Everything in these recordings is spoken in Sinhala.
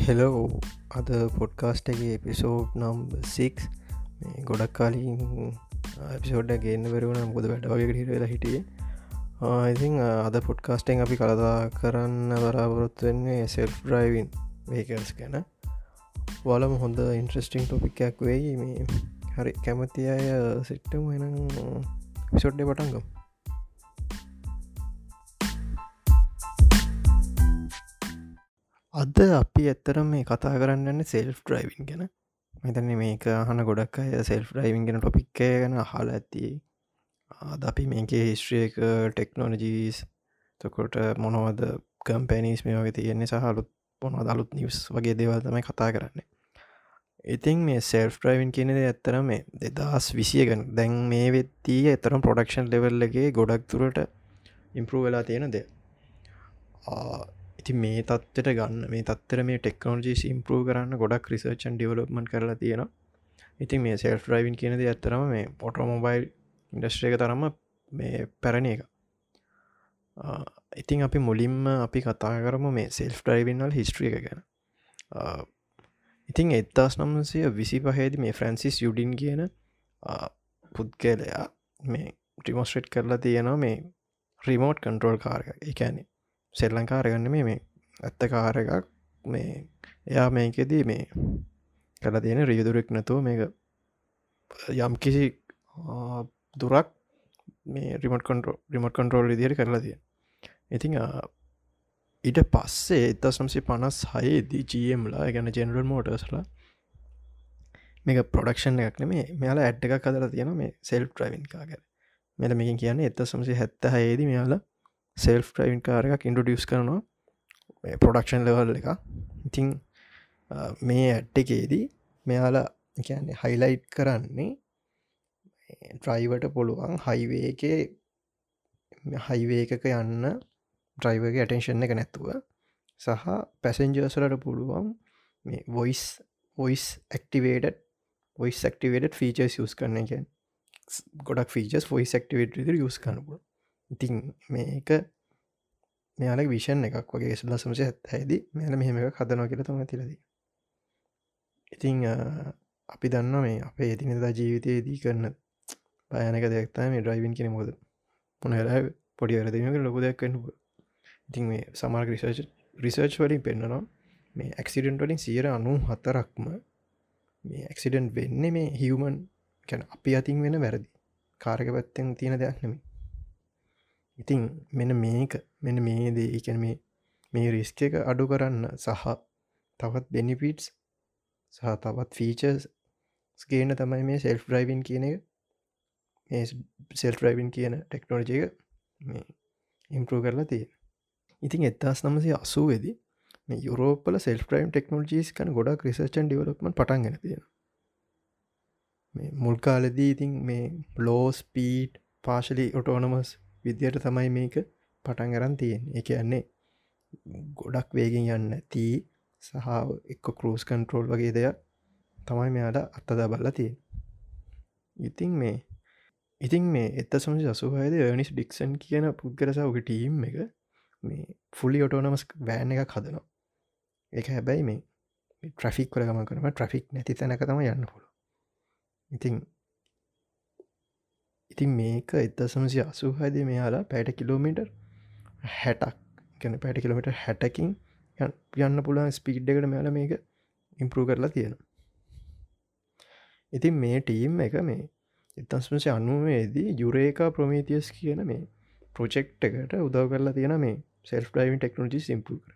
හෙලෝ අද පොඩ්කාස්ට එක එපිසෝඩ් නම් සික් ගොඩක් කාලින් එපිසෝඩ්ඩ ගන්න වරුණ මුොද වැඩ වගේ හිරලා හිටිය. ඉතින් අද පොඩ්කාස්ටෙන් අපි කළදා කරන්න බරාපොරොත් වෙන්නේ සෙල් ්‍රයිවන් වේකල්ස් ගැන. වලම හොඳ ඉන්ට්‍රස්ටිං ටොපික්යක් වෙයි. මේ හරි කැමති අය සිට්ටම එන පිසොඩ්ඩ පටන්ගම් අද අපි ඇත්තර මේ කතා කරන්න සෙල්් ්‍රයිවින් ගැන. මෙතන මේක හන ගොඩක් අය සෙල්් ්‍රයිවින් ගෙන ටොපික්කය ගැන හල ඇති. අද අපි මේකේ හිස්ට්‍රියක ටෙක්නෝලජීස් තකොට මොනවද කම්පැනිස් මේ වගේ තියෙන්නේ සහලුත් මොනව දලුත් නිවස් වගේ දේවල් තමයි කතා කරන්නේ. ඉතින් මේ සෙල්් ්‍රයිවින් කියනෙද ඇත්තර මේ දෙදස් විසිය ගැන. දැන් මේ වෙත්තිය එතරම් ප්‍රොඩක්ෂන් ලෙවල්ලගේ ගොඩක් තුරට ඉම්පරූ වෙලා තියෙන දෙ ඉති මේ තත්වට ගන්න මේ තත්තර මේ ටෙක්නෝජි ඉම්පරූ කරන්න ගොඩක් රිසර්චන් ඩිවලප්මන් කරලා තියෙන ඉතින් මේ සෙල් ්‍රයිවින් කියනද ඇත්තරම මේ පොටෝමොබයිල් ඉන්ඩස්ට්‍රේක තරම මේ පැරණ එක ඉතින් අපි මුලින්ම අපි කතා කරම මේ සෙල් ්‍රයිවින්නල් හිස්ට්‍රිය එක ගැන. ඉතින් එත්තාස් නම්සය විසි පහේද මේ ෆ්‍රන්සිස් යුඩින් කියන පුද්ගලයා මේ ට්‍රිමෝස්ට්‍රේට් කරලා තියෙනවා මේ රිමෝට් කන්ට්‍රෝල් කාරක එකැනේ සෙල් ලංකාරගන්න මේ මේ ඇත්ත කාර එකක්. මේ එයා මේකෙදී මේ කල තියෙන රියදුරෙක් නැතුව මේක යම් කිසි දුරක් මේ රිමට කොන්ට්‍රෝ රිමට කොන්ට්‍රෝල් ඉදිරි කරලා තිය ඉතිං ඊට පස්සේ එත සම්සි පනස් හයේදී ජම්ලා ගැන ජෙනරල් මෝටර්ස්ලා මේක ප්‍රොඩක්ෂන් එකක් නෙමේ මෙයාලා ඇඩ් එකක් කදර තියෙන මේ සෙල් ්‍රවින් කාගර මෙල මේකින් කියන්නේ එත සම්සි හැත්ත හයේදී මෙයාලා සෙල් ්‍රයින් කාරයක් ඉන්ඩඩියස් කරනවා. ප්‍රොඩක්ෂන් ලෙවල් එක. ඉතිං මේ ඇට්ටකේදී මෙයාලා කියන්නේ හයිලයිට් කරන්නේ ට්‍රයිවට පුළුවන් හයිවේ එක හයිවේ එකක යන්න ඩ්‍රයිවගේ ඇටෙන්ෂන් එක නැත්තුව සහ පැසෙන්ජර්සලට පුළුවන් මේ voice voice activated voice activated features use කරන එක ගොඩක් ෆීචස් ොයිස් ක්ටිවේට යස් කනපුල ඉතින් මේක මෙයාලක් විෂන් එකක් වගේ සුල්ල සමසය ඇත්හැදි මෙල මෙහෙම එක හදනෝ කියල තම තිලදී ඉතිං අපි දන්න මේ අපේ ඉතිනිදා ජීවිතයේදී කරන්න පයනක දෙයක්තා මේ ඩ්‍රයිවින් කෙන මොද මොනහලා පොඩි වැරදිීමක ලොක දෙයක් කන්නපු ඉතින් මේ සමාර්ක රිසර්ච් රිසර්ච් වලින් පෙන්න්නනවා මේ ඇක්සිඩෙන්ට වලින් සියර අනු හතරක්ම මේ ඇක්සිඩන්ට් වෙන්න මේ හිවමන් කැන අපි අතින් වෙන වැරදි. කාරක පැත්තෙන් තියෙන දෙයක් නෙමේ ඉතින් මෙන මේක මෙන මේ දේ එකන මේ මේ රිස්ක එක අඩු කරන්න සහ තවත් බෙනිපිටස් සහ තවත් ෆීචර්ස් ස්කේන තමයි මේ සෙල්ෆ් ්‍රයිවින් කියන එක. මේ සෙල් ්‍රයිවින් කියන ටෙක්නෝජය එක මේ ඉම්පරූ කරලා තියෙන ඉතින් එත්තාස් නමසය අසුවේදී මේ යුරෝපල සෙල් ්‍රයිම් ටෙක්නෝජිස් කන ගොඩක් රිසර්චන් ඩිවලක්මන් පටන්ගෙන තියෙන මේ මුල්කාලදී ඉතින් මේ ලෝස් පීට් පාශලි ඔටෝනමස් විදියට තමයි මේක පටන් ගරන් තියෙන් එක යන්නේ ගොඩක් වේගෙන් යන්න තිී සහ එක්ක කරස් කන්ට්‍රෝල් වගේ දෙයක් තමයි මෙයාට අත්තදා බල්ල තියෙන් ඉතින් මේ ඉතින් මේ එත සමසි අසුහයද නිස් ඩික්සන් කියන පුද්ගරසාවක ටීම් එක මේ ෆුලි ඔටෝනමස් වෑන් එකක් හදනවා. එක හැබැයි මේ ට්‍රෆික් කර ගම කරම ට්‍රෆික් නැති තැනක තම යන්න පුළ ඉතින් ඉතින් මේක එදසමසි අසුහද මෙයාලා පැට කිලෝමිටර් හැටක්. ගැන පැට කිලමිට හැටකින් යන්න පුළන් ස්පීඩ් එකට මෙයාල මේක ඉම්පරූ කරලා තියෙනවා. ඉතින් මේ ටීම් එක මේ එතස්මසි අනුවේදී යුරේකා ප්‍රමීතියස් කියන මේ ප්‍රොජෙක්් එකට උදව කරලා තියෙන මේ සෙල් ඩයිවින් ටෙක්නෝජි සිම්පු කර.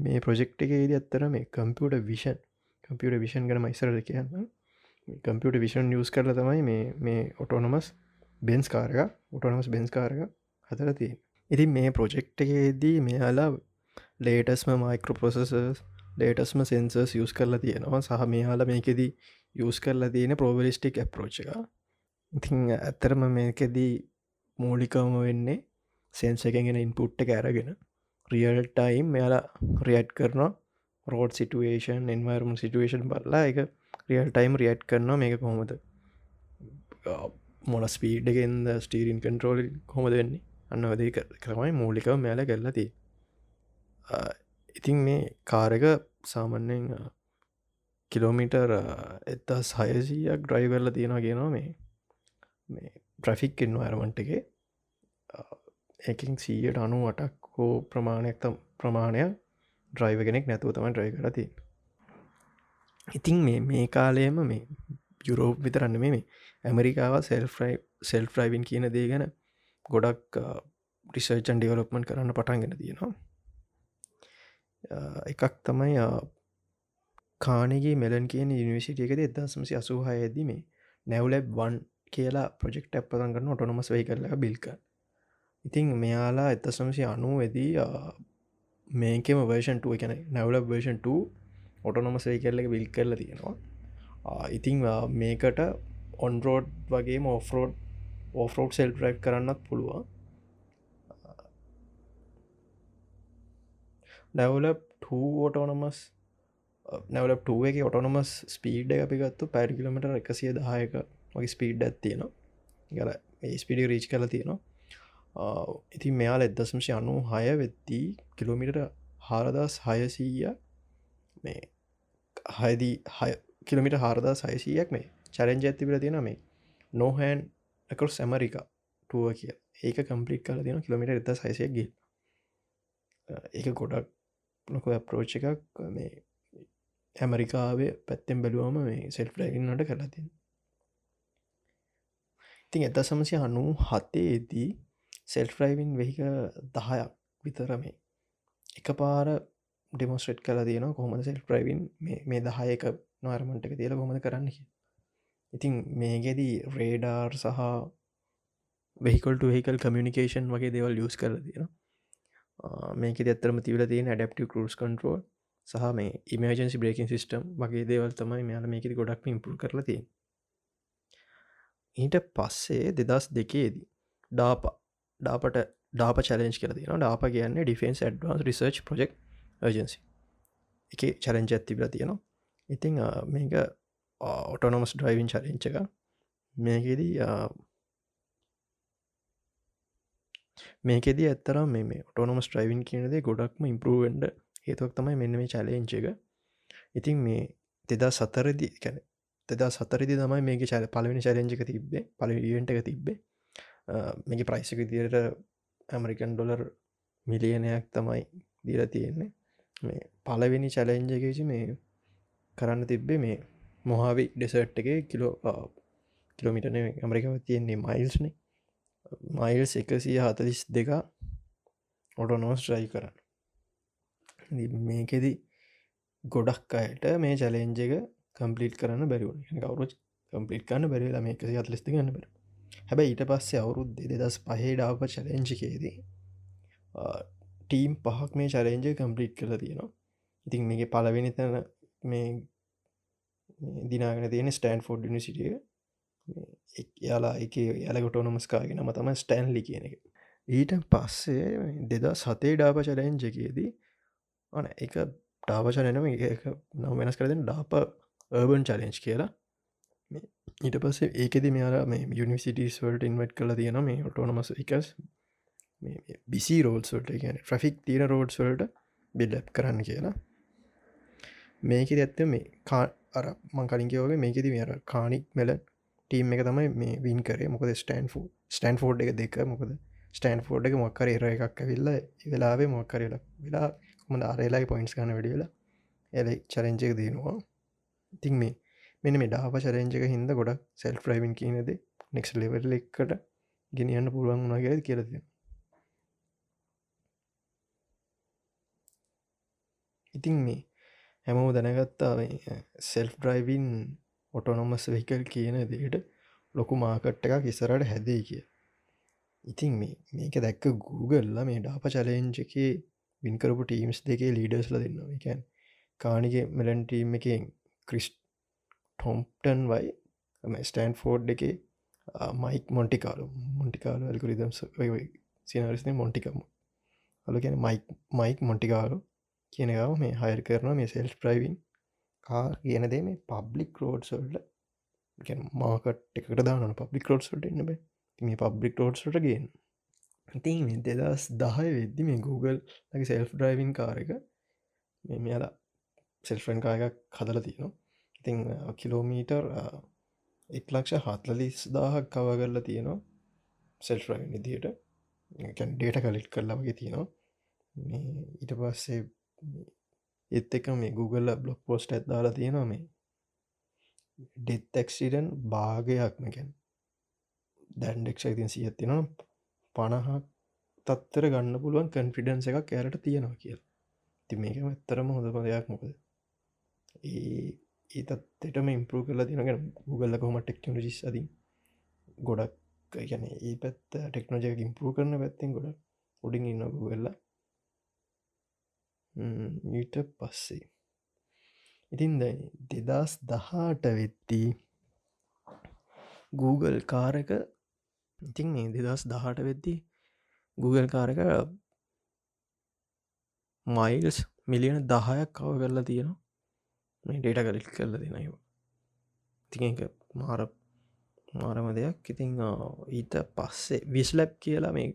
මේ ප්‍රොජෙක්් එකේදී අත්තර මේ කම්පියට විෂන් කම්පියට විෂන් ගන මයිසරල කියන්න කම්පියට විෂන් නිියස් කරල තමයි මේ මේ ඔටෝනොමස් බෙන්ස් කාරක ඔටෝනමස් බෙන්ස් කාරක හතර තිය ඉතින් මේ ප්‍රොජෙක්් එකේදී මෙයාලා ලේටස්ම මයිකෝපොසසස් ලේටස්ම සෙන්සර්ස් යස් කරලා තියෙනවා. සහ මේයාල මේකෙදී යස් කරලා තියෙන ප්‍රෝවලිස්ටික් ඇප්‍රෝච් එක. ඉතිං ඇත්තරම මේකෙදී මූලිකවම වෙන්නේ සෙන්ස එකගෙන ඉන්පුට්ට කෑරගෙන රියල් ටයිම් මෙයාලා රියට් කරනවා. රෝඩ් සිටුවේෂන් එන්වර්ම සිටුවේෂන් බල්ලා. එක රියල් ටයිම් රියට් කරනවා මේක කොහොමද? මොන ස්පීඩ්ගෙන්ද ස්ටීරින් කන්ට්‍රෝල් කොහොමද වෙන්නේ? අන්න වදේ කරමයි මූලිකව මෙයාල කරලති ඉතින් මේ කාරක සාමන්‍යෙන් කිලෝමිටර් එත්තා සයසීයක් ඩ්‍රයි කරල තියෙනවා කියනවා මේ මේ ට්‍රෆික් එන්න ඇරමන්ට එක එකින් සීයට අනු අටක් හෝ ප්‍රමාණයක් තම් ප්‍රමාණයක් ඩ්‍රයිව කෙනෙක් නැතුව තම ඩ්‍රයි කරති ඉතින් මේ මේ කාලයම මේ යුරෝප් විතරන්න මේ ඇමරිකාව සෙල්ෆ්‍රයි සෙල් ෆ්‍රයිවින් කියන දේ ගැන ගොඩක් රිසර්චන් ඩිවලොප්මන් කරන්න පටන්ගෙන තියෙනවා. එකක් තමයි කානගේ මෙලන් කියන නිවසිටියකද එදසමසි අසූහය ඇද මේ නැවලැබ් වන් කියලා ප්‍රජෙක්් ඇ් පතන් කරන්න ඔටොනොමස් වෙයි කරල බිල්ක ඉතිං මෙයාලා එතසමසි අනුව වෙදී මේකෙම වර්ෂන්ටුව එකන නැවල වර්ෂන් ඔටොනොමස් වෙයි කරල බිල් කරල තියෙනවා. ඉතිං මේකට ඔන්රෝඩ් වගේ මෝෆරෝඩ් ඕෆරෝඩ් සෙල් ්‍රයි් කරන්නත් පුළුවන්. නැවලප් ඔටෝනමස් නැවල ටුව එක ඔටොනමස් ස්පීඩ් අපි ගත්තු පැරි කිලමට එකසිය දායක වගේ ස්පීඩ් ඇත්තියෙන ගල ස්පිඩි රීච් කල තියෙනවා. ඉතින් මෙයාල එදසමශය අනු හය වෙද්දී කිලෝමිට හාරදස් හයසීය මේ හයදී කිලමිට හාරදා සයිසීයක් මේ. චරෙන්ජ ඇතිබිල තියෙන මේ නොහැන් එකකරු සැමරිකා ටුව කිය ඒක කම්පලික් කල තියෙන කිලමිට එත සයිසයක් ගිල් ඒක ගොඩක් ලොක අප්‍රෝච් එකක්. මේ ඇමරිකාවේ පැත්තෙන් බැලුවම මේ සෙල්් ලගන්නට කරලාතින් ඉතින් එත සමසය අනු හතේදී සෙල් ෆ්‍රයිවින් වෙහික දහයක් විතර මේ එක පාර ඩෙමොස්ට්‍රේට් කලා තියෙන කොහොමද සෙල් ප්‍රයිවින් මේ දහයක නොරමටක තියල කොමද කරන්න ඉතින් මේගෙදී රේඩාර් සහ වෙහිකල්ට වෙහිකල් කමියනිකේෂන් වගේ දෙවල් යස් කරලා තියෙන මේක ඇත්තරම තිවල තියෙන ඩප්ටව කරුස් කන්ටරෝල් සහ මේ ඉමජන්සි බ්‍රේකින් සිිටම් වගේ දේවල් තමයි මෙයාල මේකෙ ගොඩක් ඉම්පුල් කරලති ඊට පස්සේ දෙදස් දෙකේදී ඩාප ඩාපට ඩාප චලෙන්ජ් කර තින ඩාප කියන්නේ ඩිෆන්ස් ඩවන්ස් රිසර්ච් ප්‍රජෙක්් ජන්සි එක චලෙන්ජ ඇතිබල තියෙනවා. ඉතිං මේක ඔටෝනොමස් ඩ්‍රයිවින් චලෙන්ච එක මේකෙදී මේකෙද ඇත්තරම් මේ ඔටෝනොමස් ට්‍රයිවින් කියනදේ ගොඩක්ම ඉම්පරුවෙන්ඩ හේතුවක් තමයි මෙන්න මේ චලෙන්චක ඉතින් මේ තෙදා සතරදි කැන තෙදා සතරදි තමයි මේක චල පලවෙනි චලෙන්ජක තිබ්බේ පලවිට එක තිබ්බේ. මේක ප්‍රයිසික දිරට ඇමරිකන් ඩොලර් මිලියනයක් තමයි දීර තියෙන්නේ. මේ පලවෙනි චලෙන්ජකසි මේ කරන්න තිබ්බේ මේ මොහාවි ඩෙසට් එක කිලෝ කිලෝමිටන ඇමරිකාව තියෙන්නේ මයිල්ස්නේ මයිල්ස් එකසිය හතලිස් දෙක ඔටොනෝස් ට්‍රයි කරන්න. මේකෙදි ගොඩක් අයට මේ චලෙන්ජ එක කම්පලිට් කරන්න බැරිවුණ කවරු කම්පලිට් කන්න බැරිලා මේ එකසි අතලිස්ති ගන්න බර හැබැයි ඊට පස්සේ අවුරුද් දෙදස් පහේ ඩාප චලෙන්ජිකේදී ටීම් පහක් මේ චලෙන්ජ කම්පලිට් කළ තියෙනවා. ඉතින් මේක පලවෙනි තැන මේ දිනාගෙන තියෙන ස්ටන් ෆෝඩ් නිසිටිය යාලා එක යාලකොට නොමස්කාගෙන ම තම ස්ටෑන්ලි කියන එක. ඊට පස්සේ දෙදා සතේ ඩාප චලෙන්ජකයේදී අන එක ඩාපචනනම එක නම් වෙනස් කරදෙන ඩාපර්බන් චලෙන්ජ් කියලා. ඊට පස්සේ ඒකෙද මෙයාලා මේ යනිසිටස් වල්ට ඉන්වට් කල තියෙන මේ ඔටෝනමස් එකස් බිසි රෝල්ස්වල්ට කියන ්‍රෆික් තීන රෝඩ්ස් වල්ට බිල්ලප් කරන්න කියලා. මේක ඇත්ත මේ කා අර මංකලින්කවගේ මේකෙති මේර කානික් මෙල ටීම් එක තමයි මේ වින් කරේ. මොකද ස්ටන් ෆෝ ස්ටන් ෆෝඩ් එක දෙක මොකද ස්ටන් ෆෝඩ් එක මොක්කර එර එකක් ඇවිල්ල වෙලාවේ මොක්කරලා වෙලා කොමද අරේලාගේ පොයින්ස් ගන වැඩියලා එල චරෙන්ජක දනවා. ඉතින් මේ මෙන මේ ඩාප චරෙන්ජක හිද ගොඩක් සෙල් ්‍රයිවින් කියනද නෙක්ස් ලෙවල් එකට ගෙනියන්න පුළුවන් වුණගේ කියලද ඉතින් මේ හැමෝ දැනගත්තා සෙල්් ඩ්‍රයිවින් ඔටොනොමස් වෙහිකල් කියන දේට ලොකු මාකට් එකක් ඉස්සරට හැදේ කිය ඉතින් මේ මේක දැක්ක Googleල මේ ඩාප චලෙන්ජ එක වින්කරපු ටීම්ස් දෙකේ ලීඩර්ස්ල දෙන්නවා. එකැන් කානිගේ මෙලන් ටීම් එක ක්‍රිස් ටොම්ටන් වයි ස්ටන් ෆෝඩ් එක මයික් මොන්ටිකාලු මොන්ටිකාලු ඇල්කුරිදම් සිනරිස්න මොන්ටිකම අලු ගැන මයික් මයික් මොන්ටිකාලු කියනගව මේ හයර් කරන මේ සෙල්ස් ප්‍රයිවින් කාර් කියන දේ මේ පබ්ලික් රෝඩ්සල්ට මාකට එකට දාන පබ්ලික් රෝඩ්සට එන්න බේ. මේ පබ්ලික් රෝඩ්සට ගෙන් ඉතින් දෙදස් දහය වෙද්දි මේ Google ලගේ සෙල්ෆ් ඩ්‍රයිවින් කාර එක මේ මෙයාලා සෙල්ෆන් කායක හදල තියෙනවා. ඉතිං කිලෝමීටර් එක් ලක්ෂ හත්ලලිස් දාහක් කව කරලා තියෙනවා සෙල්ෆ්‍රයින් විදියට. ඩේට කලිට් කරලා වගේ තියෙනවා. ඊට පස්සේ එත් එක මේ Google බ්ලොක් පෝස්ට ඇත් දාලා තියෙනවා මේ ඩෙත් එක්සිඩන් භාගයක්ම ගැන් දැන්ඩෙක්ෂ ඉතින් සියත් තියෙනවා පණහක් තත්තර ගන්න පුළුවන් කන්ෆිඩන්ස එකක් ඇරට තියෙනවා කියල. ති මේක ඇත්තරම හොඳම දෙයක්. මොකද ඒ ඒ තත්තටම ඉම්පරූ කරලා තිනගෙන ගුගල්ල කොම ටෙක්නෝජිස් අද ගොඩක් ගැන ඒ පැත් ටෙක්නෝජක ඉම්පරූ කරන පැත්තිෙන් ගොඩ උඩින් ඉන්න ගුගල්ල ඊට පස්සේ. ඉතින් දැ දෙදස් දහට වෙත්දී Google කාරක ඉතින් මේ දෙදස් දහට වෙද්දී Google කාරක මයිල්ස් මිලියන දහයක් කව කරලා තියෙනවා. මේ ඩේට කලික් කරල දෙනයවා තික මාර මාරම දෙයක්. ඉතිං ඊට පස්සේ විස්ලැප් කියලා මේ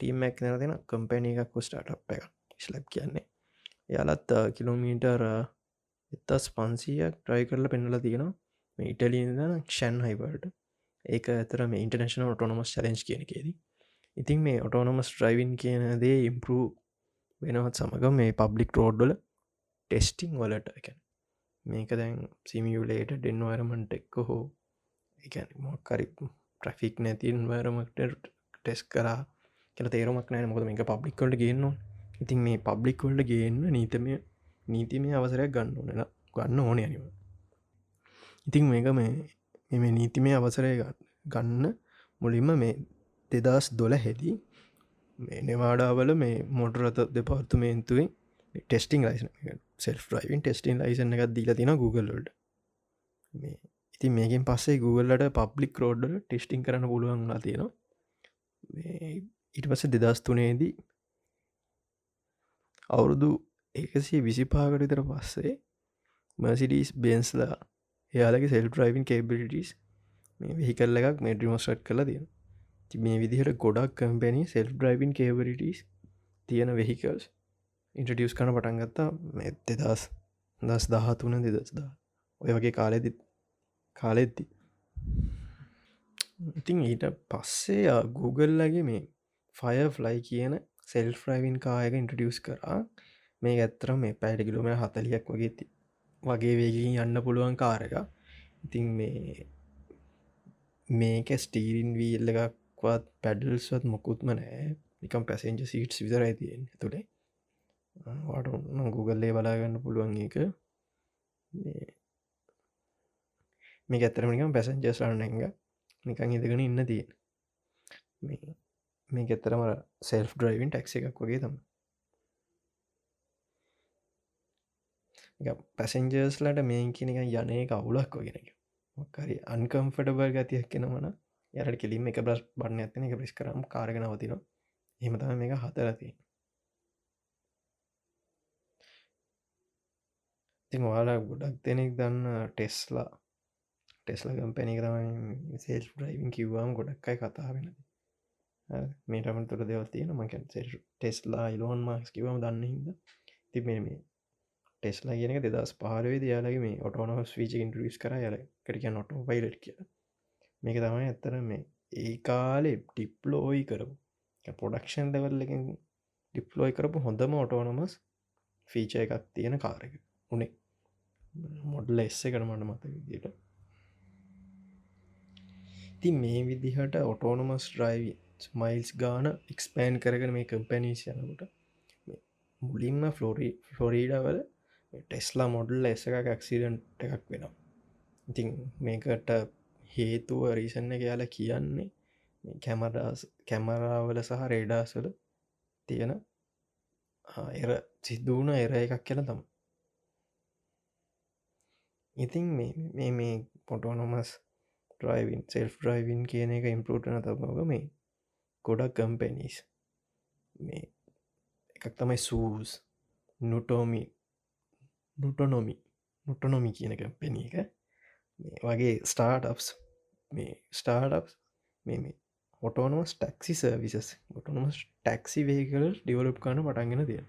ටීමක් නැ දෙෙන කම්පැනි එකක් ස්ටාට් එක ස්ලැප් කියන්නේ යාලත් කිලෝමීටර් එත්තස් පන්සීයක් ට්‍රයි කරලා පෙන්නලා තියෙනවා. ඉටලියදන ක්ෂන් හයිවර්ට ඒක ඇතර මේ ඉන්ටර්නශන ඔටෝනොමස් චලෙන්ජ් කියනකේදී ඉතින් මේ ඔටෝනොමස් ට්‍රයිවින් කියන දේ ඉම්පරූ වෙනවත් සමඟ මේ පබ්ලික් රෝඩ්ඩල ටෙස්ටිං වලට එක මේක දැන් සිමියලේට ඩෙන්වරමන්ට එක්ක හෝ එකන මොක්කරි ප්‍රෆික් නැතින් වරමට ටෙස් කරා කියල තේරමක් නෑ. මොද මේක පබ්ලික්කොට ගන්නවා ඉතින් මේ පබ්ලික්කොල්ට ගන්න නීතමය නීතිමය අවසරයක් ගන්න ඕනෙන ගන්න ඕන අනිව. ඉතිං මේක මේ මෙ නීතිමය අවසරය ගන්න මුලින්ම මේ දෙදස් දොල හෙදී මේ නෙවාඩාවල මේ මොටරත දෙපාර්තුමේන්තුවෙන් ටෙස්ටිං ලයිස සෙල් ්‍රයින් ටෙස්ටින් ලයිසන එකක් දීලා තින Googleලට මේ ඉතින් මේකින් පස්සේ Googleලට පබ්ලික් රෝඩ්ඩ ටෙස්ටිං කරන්න පුළුවන්ලා තියෙනවා. ඊට පස්ස දෙදස් තුනේදී අවුරුදු එකසිය විසිපාකට විතර පස්සේ මසිඩීස් බේන්ස්ලා එයාලගේ සෙල් ්‍රයිවින් කේබිලිටස් මේ වෙහිකල්ල එකක් මේඩිමස්ට් කල තියෙන ති මේ විදිහට ගොඩක් කම්පැනි සෙල් ්‍රයිවින් කේබරිටස් තියෙන වෙහිකල්ස් ඉන්ට්‍රඩියස් කන පටන්ගත්තා මෙ දෙදස් දස් දහතුන දෙදස්දා ඔය වගේ කාලෙදි කාලෙද්දි. ඉතින් ඊට පස්සේ Googleලගේ මේ ෆය ෆ්ලයි කියන සෙල් ්‍රයිවින් කායක ඉන්ට්‍රඩියස් කරා. මේ ඇත්තර මේ පැයට කිලුම හතලියක් වගේ ති වගේ වේගින් යන්න පුළුවන් කාරක ඉතින් මේ මේක ස්ටීරින් වීල්ල එකක්වත් පැඩල්ස්වත් මොකුත්ම නෑ නිකම් පැසෙන්ජ සීට්ස් විතරයි තියෙන් තුළේ වාට ගුගල්ලේ බලාගන්න පුළුවන් එක මේ ඇත්තරමිකම් පැසෙන්ජස්රන්න එක. නිකං ඉදගෙන ඉන්න තියෙන. මේ ඇත්තරම සෙල් ඩ්‍රයිවින් ටක්ස එකක් වගේ තම පැසෙන්ජර්ස්ලට මේ කියනක යනය කවුලක් වගෙන මොක්කරි අන්කම්ෆටබර් ගතියක් කෙනවන යරට කෙලින් එක බ්‍රස් බන්න ඇතින එක ප්‍රිස් කරම් කාරගෙනවතින හෙමතම මේක හතරති ඉතින් වාලා ගොඩක් දෙනෙක් දන්න ටෙස්ලා ටෙස්ල කම්පැනි තමයි සේල් ්‍රයිවින් කිව්වාම් ගොඩක්කයි කතා වෙන මේටම තුර දෙවතියන මකැන් ටෙස්ලා ඉලෝන් මාක්ස් කිවම දන්න හිද ති මේ ටෙස්ලා කියන දෙදස් පාරවේ යාලගේ මේ ඔටෝනොස් වීච ඉන්ට්‍රිස් කර. යාල කටික නොටෝ පයිලට් කිය මේක තමයි ඇත්තර මේ ඒ කාලෙ ටිප්ලෝයි කරපු. පොඩක්ෂන් දෙවල්ලකින් ඩිප්ලෝයි කරපු හොඳම ඔටෝනොමස් ෆීච එකක් තියෙන කාරක උනේ. මොඩල එස්ස කන මට මත විදිට ති මේ විදිහට ඔටෝනොමස් ්‍රයිවි මයිල්ස් ගාන එක්ස්පෑන් කරගෙන මේ කම්පැනීස් යනකොට මුලින්ම ෆලෝරී ෆලොරීඩවල ටෙස්ලා මොඩල් එස එකක් ඇක්සිඩන්ට් එකක් වෙනවා. ඉතින් මේකට හේතුව රීසන්න කියලා කියන්නේ කැමරාස් කැමරාවල සහ රේඩාස්වල තියෙන එර සිද්ධූන එර එකක් කියල තම ඉතින් මේ මේ පොටෝනොමස් ්‍රයිවින් සෙල් ්‍රයිවින් කියන එක ඉම්පරටන තබව මේ ගොඩක් කම්පැනිස් මේ එකක් තමයි සූස් නුටෝමි නුටනොමි නුටනොමි කියනක පෙන එක. වගේ ස්ටාර්ට්ස් මේ ස්ටාර්ට්ස් මේ autonomous taxi services autonomous taxi vehicle develop කන පටන්ගෙන තිය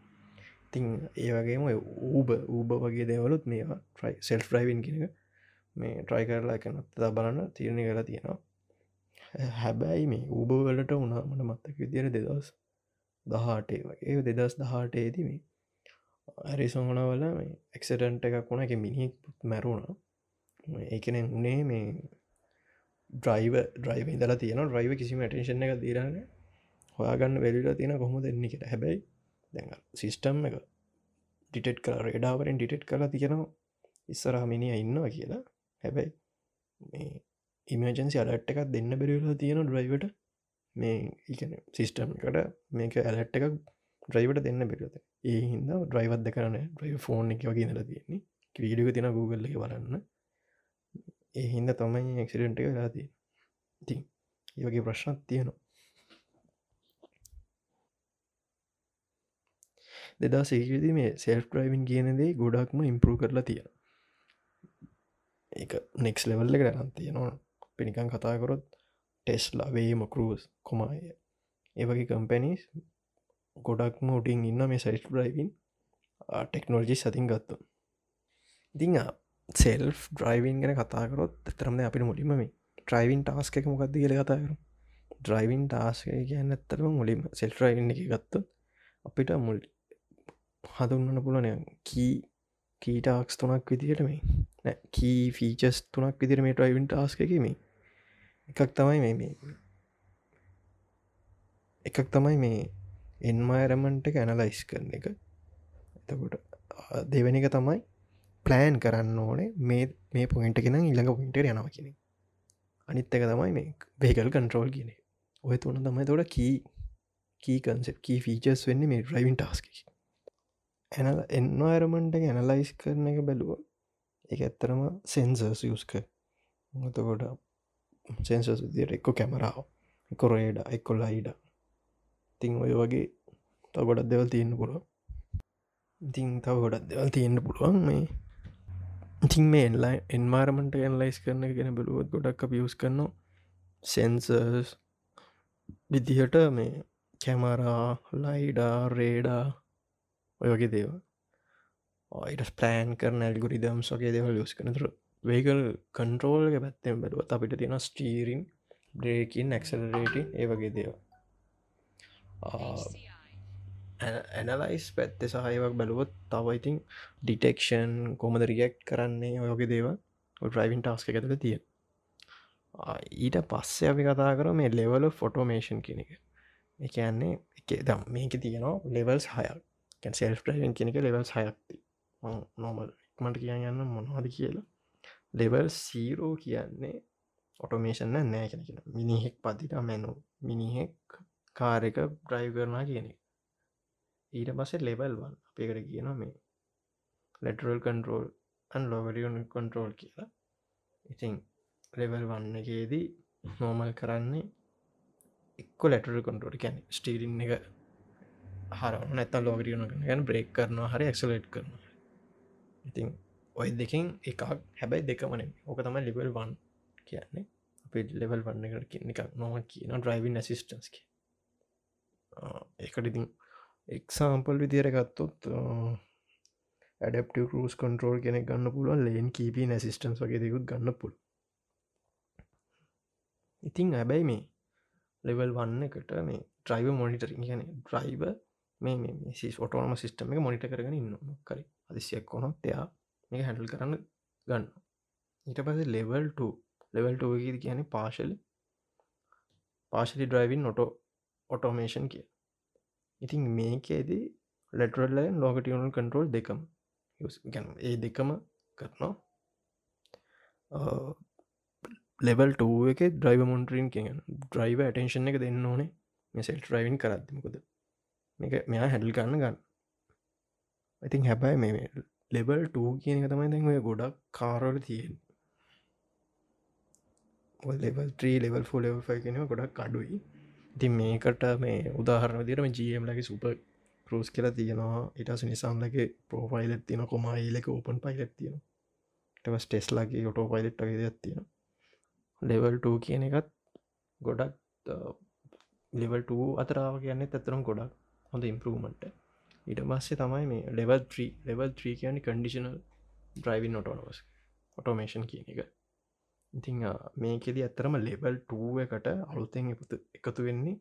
තිං ඒ වගේම ඌබ ඌබ වගේ දෙවලුත් මේවා ට්‍රයි සෙල් ්‍රයිවන් කියෙන මේ ට්‍රයි කරලා එකනත් තා බලන්න තිරණය කලා තියෙනවා. හැබැයි මේ ඌබවලට උනා මට මත්තක විදිර දෙදස් දහටේ වගේ. දෙදස් දහටේදී මේ ඇරිසොහනවල මේ එක්සටන්ට එකක් වුණ. එක මිනිෙක් මැරුණ. ඒකන උනේ මේ ඩ්‍රයිව ඩ්‍රයිව ඉදලා තියෙන ඩ්‍රයිව කිසිම ටේෂන් එක දීරන්න හොයාගන්න වෙලිලා තියෙන කොහොම දෙන්නේ කියෙන හැබැයි දැ සිිස්ටම් එක ඩිටෙට් කර රෙඩාවරෙන් ඩිටෙට් කලා තියෙනවා. ඉස්සරහ මිනිිය ඉන්නවා කියලා. හැබැයි මේ ඉමජන්සි අලට් එකක් දෙන්න බැරිලා තියෙන ඩ්‍රයිවට මේ ඉගන සිිස්ටම් එකට මේක ඇලට් එකක් ඩ්‍රයිවට දෙන්න බෙරත ඒ හින්ද ඩ්‍රයිවත්ද කරන ඩ්‍රයි ෆෝන් එක වගේ නල තියෙන්නේ. වීඩියක තින Google එක බලන්න. ඒ හින්ද තමයි එක්සිඩෙන්ට් එක වෙලාතිය ති ඒවගේ ප්‍රශ්නත් තියෙනවා. දෙදා සේකදී මේ සෙල් ්‍රයිවින් කියනදේ ගොඩක්ම ඉම්පරූ කරලා තියෙන ඒ නෙක්ස් ලෙවල්ල එක රන් තියෙනවා පිනිකන් කතාකරොත් ටෙස්ලා වේම කරස් කොමාය. ඒවගේ කම්පැනිස් ගොඩක්ම උටින් ඉන්න මේ සයිට් ්‍රයිවින් ටෙක්නෝජි සතින් ගත්තු ඉතිං සෙල් ඩ්‍රයිවින් ගැන කතාකරොත් තරම අපිට මුලින්ම මේ ට්‍රයිවින් ටාස්ක එක මොකක්ද කියල කතාකරු ඩ්‍රයිවින් ටාස්ක කියන්න ඇත්තරම මුලින්ම සෙල් ්‍රයිවින් එක ගත්තු අපිට මුල් හඳුන්නන පුලනය කී කීටාක්ස් තුනක් විදිහට මේ කී ෆීචස් තුනක් විදිර මේ ටයිවින් ටාස්ක එකම එකක් තමයි මේ මේ එකක් තමයි මේ එන්මයරමන්ට එක ඇනලයිස් කරන එක. එතකොට දෙවැනික තමයි ප්ලෑන් කරන්න ඕනේ මේ මේ පොයින්ට කෙන ඉළඟ පොයින්ට යනවා කියෙන අනිත් එක තමයි මේ වේකල් කන්ට්‍රෝල් කියන ඔය තුන තමයි තොට කී කී කන්සෙප් කී ෆීචස් වෙන්න මේ ්‍රයිවින් ටස්කි ඇනල එන්වාරමන්ට ඇනලයිස් කරන එක බැලුව එක ඇත්තරම සෙන්සර්ස් යස්ක මතකොට සෙන්සස් දියට එක්කො කැමරාව එක රේඩ එක්කොල්ල අයිඩ තිං ඔය වගේ ත ගොඩක් දෙවල් තියෙන්න්න පුළුව ඉතිං තව ගොඩක් දෙවල් තියෙන්න්න පුළුවන් මේ. ඉතින් මේ එන්ලයි එන්වාරමට ඇන්ලයිස් කරන ගෙන බලුවත් ගොඩක් පියස් කරන සෙන්සර්ස් විදිහට මේ කැමරා ලයිඩා රේඩා ඔය වගේ දේව ඔයිට ප්ලෑන් කරන ඇල්ගුරිදම් සගේ දෙවල් යස් කනතුර වේකල් කන්ට්‍රෝල් එක පැත්තෙන් බැලුවත් අපිට තියෙන ස්ටීරින් බ්‍රේකින් ඇක්සලරේටි ඒ වගේ දේව ඇනලයිස් පැත්ත සහයවක් බැලුවොත් තවයිතින් ඩිටෙක්ෂන් කොමද රියෙක්් කරන්නේ ඔයගේ දේව ්‍රයිවින් ටාස්ක එකතුල තිය ඊට පස්සේ අපි කතා කර මේ ලෙවල ෆොටෝමේෂන් කෙන එක. එකන්නේ එක දම් මේක තියනවා ලෙවල්ස් හයක්. සෙල් ්‍රයින් කෙනෙක ලෙවල් සයක්ති නොමල් ඉක්මට කියන්න යන්න මොනවාද කියලා ලෙවල් සීරෝ කියන්නේ ඔටෝමේෂන්න නෑ කෙනෙන මිනිහෙක් පතිට මැනු මිනිහෙක් කාරක බ්‍රයි් කරනා කියන ඊට පස්සේ ලෙවල් වන් අපේකට කියන මේ ලෙටරල් කන්ටරෝල් අන් ලෝවරියන් කොන්ට්‍රෝල් කියලා. ඉතිං ලෙවල් වන්න එකේදී නෝමල් කරන්නේ එක්ක ලෙටරල් කොන්ටරෝල් කැන ස්ටීරින් එක හර නැත ලෝගරියන ගැන බ්‍රේක් කරනවා හරි එක්සලේට් කරන ඉතින් ඔය දෙකින් එකක් හැබැයි දෙකමන ඕක තම ලිබල් වන් කියන්නේ. අප ලෙවල් වන්න එකට කියන එකක් නොම කියන ඩ්‍රයිවින් ඇසිස්ටන්ස් ඒකට ඉතින් එක්සාම්පල් විදිර ගත්තොත් ඇඩප්ට රස් කොන්ටරෝල් කෙනෙ ගන්න පුළුව ලේන් කීපී නැසිස්ටන්ස් වගේ දෙකුත් ගන්න පුළ ඉතිං ඇබැයි මේ ලෙවල් වන්න එකට මේ ඩ්‍රයිව මොනිටරින් කියන ඩ්‍රයිව මේ සි ොටෝම සිස්ටම එක මොනිට කරගෙන ඉන්න කරි අදිසියක් කොනොත් එයා මේ හැඩල් කරන්න ගන්න ඊට පස ලෙවල් ලෙවල් ටෝග කියන පාශල පාශලි ඩ්‍රයිවින් නොටෝ ඔටෝමේෂන් කිය ඉතින් මේකේදී ලෙටරල්ලයින් ලෝකටියනල් කන්ටරෝල් දෙකම ගැන ඒ දෙකම කරනවා. ලෙවල් ටෝ එක ද්‍රයිව මොන්ටරින් කියෙන් ද්‍රයිව ඇටේෂන් එක දෙන්න ඕනේ. මෙසෙල් ්‍රයිවින් කරත්මකද මේක මෙයා හැඩල් ගන්න. ගන්න ඉතින් හැබැයි මේ ලෙබල් ටූ කියන එක තමයි දැන් ඔය ගොඩක් කාරවල තියෙන් level three level four level five කෙනව ගොඩක් අඩුයි. ඉතින් මේකට මේ උදාහරණ දිරම ජම් ලගේ සුප කරස් කියලා තියෙනවා. ඉටස නිසාම්ලගේ පෝෆයිලත් තියන කොමයිලක ඕපන් පයිලත් තියෙන ටවස් ටෙස්ලාගේ ඔටෝ පයිලට් වගේ තියෙන ලෙවල් 2 කියන එකත් ගොඩක් ලෙවල් 2 අතරාව කියන්නේ ඇතරම් ගොඩක් හොඳ ඉම්පරූමට ඊට පස්සේ තමයි මේ ලෙවල් 3 ලෙවල් 3 කියන්නේ කන්ඩිෂනල් ඩ්‍රයිවින් ඔටෝනවස් ඔටෝමේෂන් කියන එක. ඉතිං මේකෙද ඇත්තරම ලෙවල් 2 එකට අලුතෙන් එකතු එකතු වෙන්නේ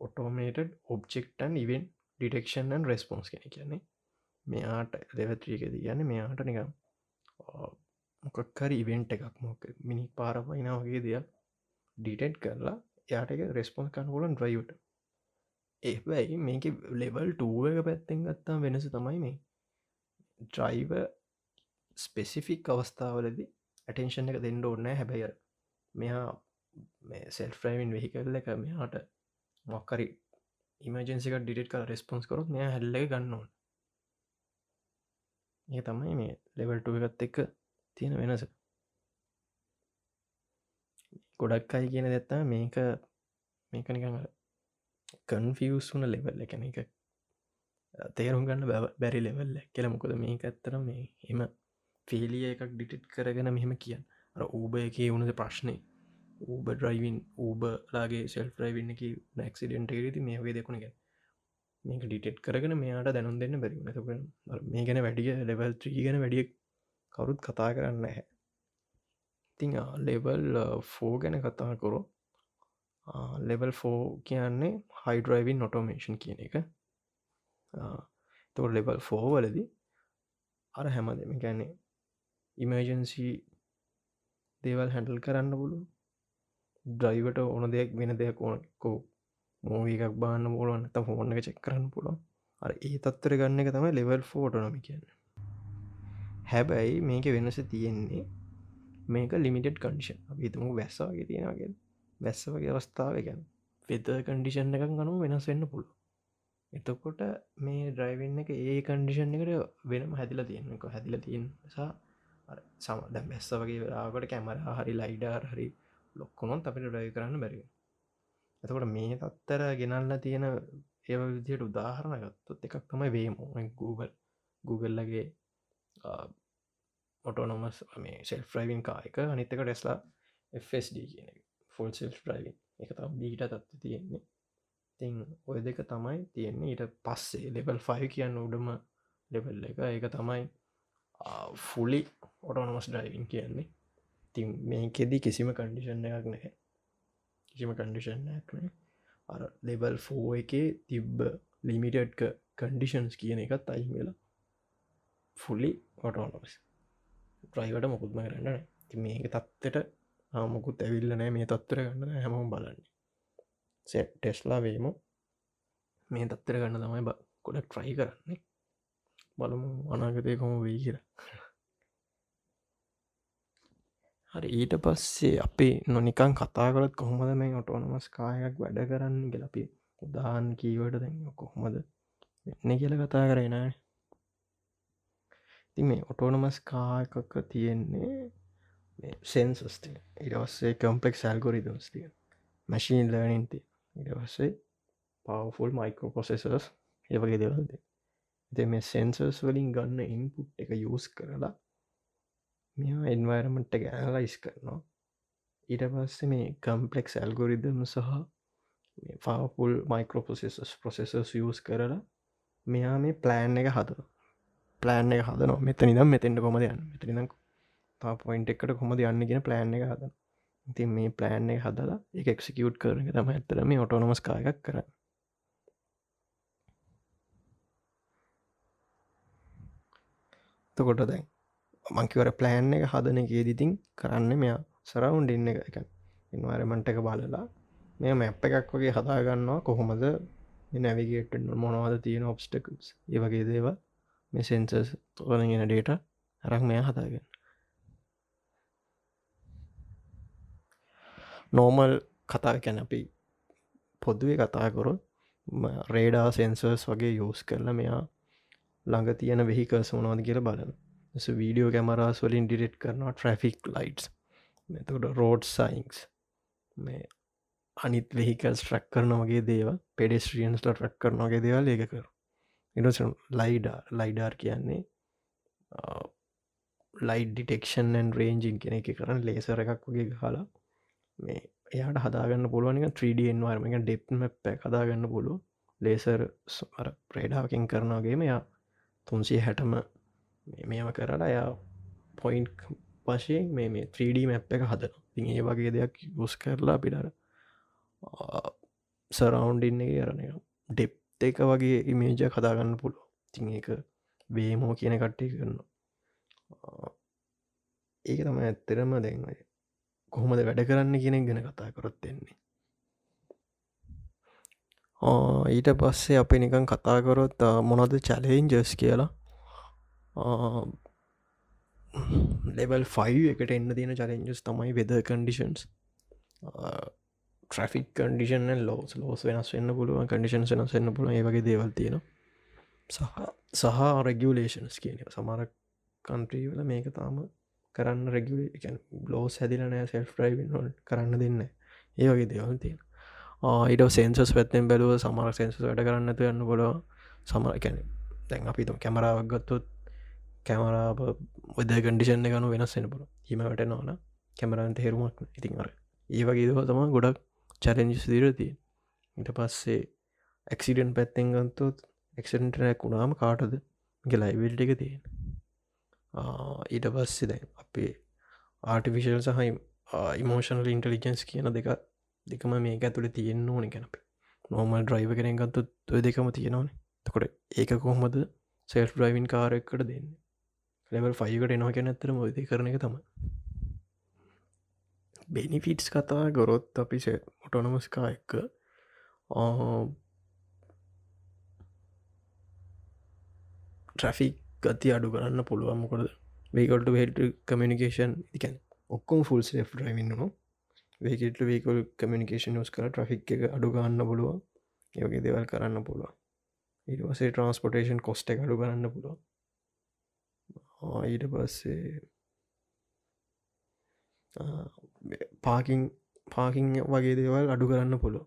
automated object event detection response කෙන කියන්නේ. මෙයාට ලෙවත්‍රීකද කියන්න මෙයාට නිකම් මොකක්කර ඉවෙන්ට් එකක් මොක මිනි පාරපයින වගේ දෙයක් ඩිටෙට් කරලා යාට එක රෙස්පොන්ස් කනපුලන් ්‍රයිවට ඒයි මේක ලෙවල් ටුව එක පැත්තෙන් ගත්තා වෙනස තමයි මේ. ඩ්‍රයිව ස්පෙසිෆික් අවස්ථාවලදි ඇටෙන්ෂන් එක දෙන්න ඕන්නෑ හැබැයි මෙයා සෙල් ෆ්‍රයිවින් වෙහිකල්ල එක මෙයාට මොක්කරි ඉමජන්සික ඩිට කල රෙස්පොන්ස් කරොත් මෙය හැල්ල ගන්නවා ඒ තමයි මේ ලෙවල්ට එකත් එක්ක තියෙන වෙනස. ගොඩක් අයි කියන දෙත්තා මේක මේක නිකඟ කන්ෆියස් වුන ලෙවල් එකන එක තේරුම් ගන්න බැරි ලෙවල්ල කියල. මොකද මේක ඇත්තර මේ එම ෆිලිය එකක් ඩිටිට් කරගෙන මෙහෙම කියන්න. අර ඌබ එක වුණද ප්‍රශ්නය ඌබ ඩ්‍රයිවින් ඌබලාගේ සෙල් ්‍රයිවින්න එක නැක්සිඩෙන්ට රිති මේ වගේ දෙකුණ ගැ මේක ඩිටෙට් කරගෙන මෙයාට දැනුම් දෙන්න බැරි මේ ගැන වැඩිය ලෙවල් ත්‍රී ගැන වැඩිය කවුරුත් කතා කරන්න හැ ඉතිං ලෙවල් ෆෝ ගැන කතා කොරෝ ලෙවල් ෆෝ කියන්නේ හයිඩරයිවින් නොටෝමේෂන් කියන එක. තො ලෙවල් ෆෝ වලදී අර හැම දෙම ගැන්නේ ඉමර්ජන්සි දේවල් හැඩල් කරන්න පුළුව ඩ්‍රයිවට ඕන දෙයක් වෙන දෙයක් ඕනකෝ මෝවී එකක් බාන්න පුළුවන් ත ෆෝන් එක චෙක් කරන්න පුළුවන්. අර ඒ තත්තර ගන්න එක තමයි ලෙවල් ෆෝටනොමි කියන්න. හැබැයි මේක වෙනස තියෙන්නේ මේක ලිමිටඩ් කන්ඩිෂන් අපිතුමු වැස්සවාගේ තියෙනගේ වැස්ස වගේ අවස්ථාව ගැන වෙත කන්ඩිෂන් එකක් ගනු වෙනස් වෙන්න පුළුව එතකොට මේ ඩ්‍රයිවෙන්න එක ඒ කන්ඩිෂන් එකට වෙනම හැදිල තියෙන්නක හැදිල තියෙන් සා සම දැ බැස්ස වගේ රාකට කැමර හරි ලයිඩර් හරි ලොක්කොනොත් අපිට ඩයි කරන්න බැරි එතකොට මේ තත්තර ගෙනල්ල තියෙන ඒ විදියට උදාහරණ ගත්තොත් එකක් තමයි වේමෝ Google Googleලගේ ඔටෝනොමස් මේ සෙල් ්‍රයිවින් කායක අනිත්තක ටෙස්ලා FSD කියන ෆල් සෙල් ්‍රයිවින් එක තම් බීට තත්ව තියෙන්නේ. තිං ඔය දෙක තමයි තියෙන්නේ. ඊට පස්සේ ලෙබල් ෆයි කියන්න උඩම ලෙබල් එක. ඒක තමයි ෆුලි ඔටෝනොමස් ඩයිවින් කියන්නේ. ති මේකෙදී කිසිම කන්ඩිෂන් එකක් නැහැ. කිසිම කන්ඩිෂන් නැක්නේ අර ලෙබල් ෆෝ එකේ තිබ්බ ලිමිටඩ්ක කන්ඩිෂන්ස් කියන එකත් අයින් වෙලා ෆුල්ලි ඔටෝනොස් ්‍රයිවට මොකුත්ම කරන්න ති මේක තත්වට ආමොකුත් ඇවිල්ල නෑ මේ තත්වර ගන්න හැමෝම් බලන්නේ. සෙට් ටෙස්ලා වේම. මේ තත්තර ගන්න තමයි බ කොඩක් ට්‍රයි කරන්නේ. බලමු අනාගතය කොම වෙයි කියලා. හරි ඊට පස්සේ අපි නොනිකන් කතා කරත් කොහොමද මේ ඔටෝනමස් කායක් වැඩ කරන්න ගෙලපි උදාහන් කීවට දැන් කොහොමද වෙන්න කියල කතා කරෙන ති මේ ඔටෝනමස් කායකක තියෙන්නේ සෙන්සස්ති ඉඩවස්සේ කම්පලෙක් සල්ගොරිදම්ස්තිය මැශීන් ලර්නින්ති ඉඩවස්සේ පවෆුල් මයිකෝ පොසෙසර්ස් ඒවගේ දෙවල්ද එ මේ සෙන්සර්ස් වලින් ගන්න ඉන්පුට් එක යස් කරලා මෙයා එන්වරමට එක ඇලයිස් කරනවා. ඊට පස්සේ මේ කම්පලෙක්ස් ඇල්ගොරිදම් සහ ෆාපුල් මයිකෝපොසෙසස් ප්‍රොසෙසස් යස් කරලා මෙයා මේ ප්ලෑන් එක හද ප්ලෑන් එක හදනවා. මෙත නිදම් මෙතෙන්ට කොමද යන්න? මෙතනිනම් තා පොයින්ට එකට කොමද යන්න ගෙන ප්ලෑන් එක හද ඉතින් මේ ප්ලෑන් එක හදලා එක එක්සිකියුට් කරන තම ඇත්තර මේ ඔටෝනොමස් කායක් කර තකොට දැන් මංකිවර ප්ලෑන් එක හදන එකේදිතින් කරන්න මෙයා සරවුන්ඩ ඉන්න එක එක ඉන්වාරමන්ට එක බලලා මේ මැප් එකක් වගේ හදාගන්නවා කොහොමද නැවිගේට මොනවාද තියෙන ඔබ්ස්ටකල්ස් ඒ වගේ දේව මේ සෙන්සස් තෝරගෙන ඩේට හරක් මෙයා හදාගෙන නෝමල් කතා කැන අපි පොදුවේ කතාකොරොත් රේඩා සෙන්සර්ස් වගේ යෝස් කරලා මෙයා ළඟ තියෙන වෙහිකල්ස් මොනවද කියල බලන වීඩියෝ කැමරස් වලින් ඩිරෙට් කරනවා ට්‍රෆික් ලයිටස් මෙතකට රෝඩ් සයින්ස් මේ අනිත් වෙහිකල් ට්‍රක් කරන වගේ දේව පෙඩෙස්ට්‍රියන්ස්ට ට්‍රක් කරනගේ දේවල් ඒක කරු ඉට ලයිඩා ලයිඩාර් කියන්නේ ලයි් ඩිටෙක්ෂන් රේන්ජින් කෙන එක කරන්න ලේසර එකක් වගේ හලා මේ එයාට හදාගන්න පුළුවනික 3ඩන් වාර්ම එක ඩෙප්ම පැ හදාගන්න පුළුව ලේසර් ප්‍රේඩාවකින් කරනගේම යා තුන්සිය හැටම මේම කරලා යා පොයින්් වශයෙන් මේ මේ 3D මැප් එක හදන ති ඒ වගේ දෙයක් යස් කරලා පිටර සරවන්්ඩින්නේ කරනය ඩෙප් එක වගේ ඉමේජ කදාගන්න පුළුව තිං එක බේමෝ කියන කට්ටේ කරන්න ඒක තම ඇත්තරම දැන්වය කොහොමද වැඩ කරන්න කියෙනෙක් ගැන කතා කරොත්වෙන්නේ ඊට පස්සේ අප නිකන් කතාකරොත් මොනද චලෙන්ජස් කියලා? ලෙවල් 5 එකට එන්න තියෙන චලෙන්ජස් තමයි weather conditions traffic condition laws laws වෙනස් වෙන්න පුළුව කඩිෂන් වෙනස් වෙන්න පුළුව ඒ වගේ දේවල් තියෙන සහ සහ රෙගියලේෂන්ස් කියන සමර කන්ට්‍රීවල මේක තාම කරන්න රෙගියලන් බ්ලෝස් හැදිලනෑ සෙල් ්‍රයිවන් හොල් කරන්න දෙන්න ඒ වගේ දේවල් තියෙන ඊට සෙන්සස් පැත්තෙන් බැලුව සමර සෙන්සස් වැඩ කරන්නතු යන්න බොලව සමර කැන දැන් අපිතු කැමරාවක් ගත්තොත් කැමරාව ඔද කඩිෂන් ගනු වෙනස් වෙන පුල හිම වැට නොන කැමරන්ට හෙරුමක් ඉතින් අර ඒ වගේ දව තම ගොඩක් චරෙන්ජස් දිරතිය ඉට පස්සේ ඇක්සිඩන් පැත්තෙන් ගන්තොත් එක්සටනැක් වුණාම කාටද? ගලයිවිල්ට එක තියෙන ඊට පස්සේ දැන් අපේ ආටිවිශල් සහයි ඉමෝෂනල් ඉන්ටලිජන්ස් කියන දෙක දෙකම මේක ඇතුළ තියෙන්න්න ඕන කැනප නෝමල් ඩ්‍රයිව කෙනෙන් ගත්තුත් ඔය දෙකම තියෙනවන. තකොට ඒක කොහොමද සෙල් ්‍රයිවින් කාරෙක්කට දෙන්න? ලෙවල් ෆයිකට එනවා කැන ඇතරම ඔයද කරන එක තමයි. බෙනිෆිටස් කතා ගොරොත් අපි මොටොනමස්කා එක්ක ට්‍රෆික් ගති අඩු කරන්න පුළුවන්. මොකද වේකොට හෙට කමියනිකේෂන් ඉතිකැන් ඔක්කොම ෆුල් ේ ්‍රයිවින්න නවා වේකට වේකල් කමියනිකේෂන් යස් කර ට්‍රෆික් එක අඩු ගන්න පුළුව යෝගේ දෙවල් කරන්න පුළුව ඉටවසේ ට්‍රන්ස්පොටේෂන් කොස්ට එක අඩු කරන්න පුළුව ඊට පස්සේ පාකින් පාකින් වගේ දේවල් අඩු කරන්න පුළුව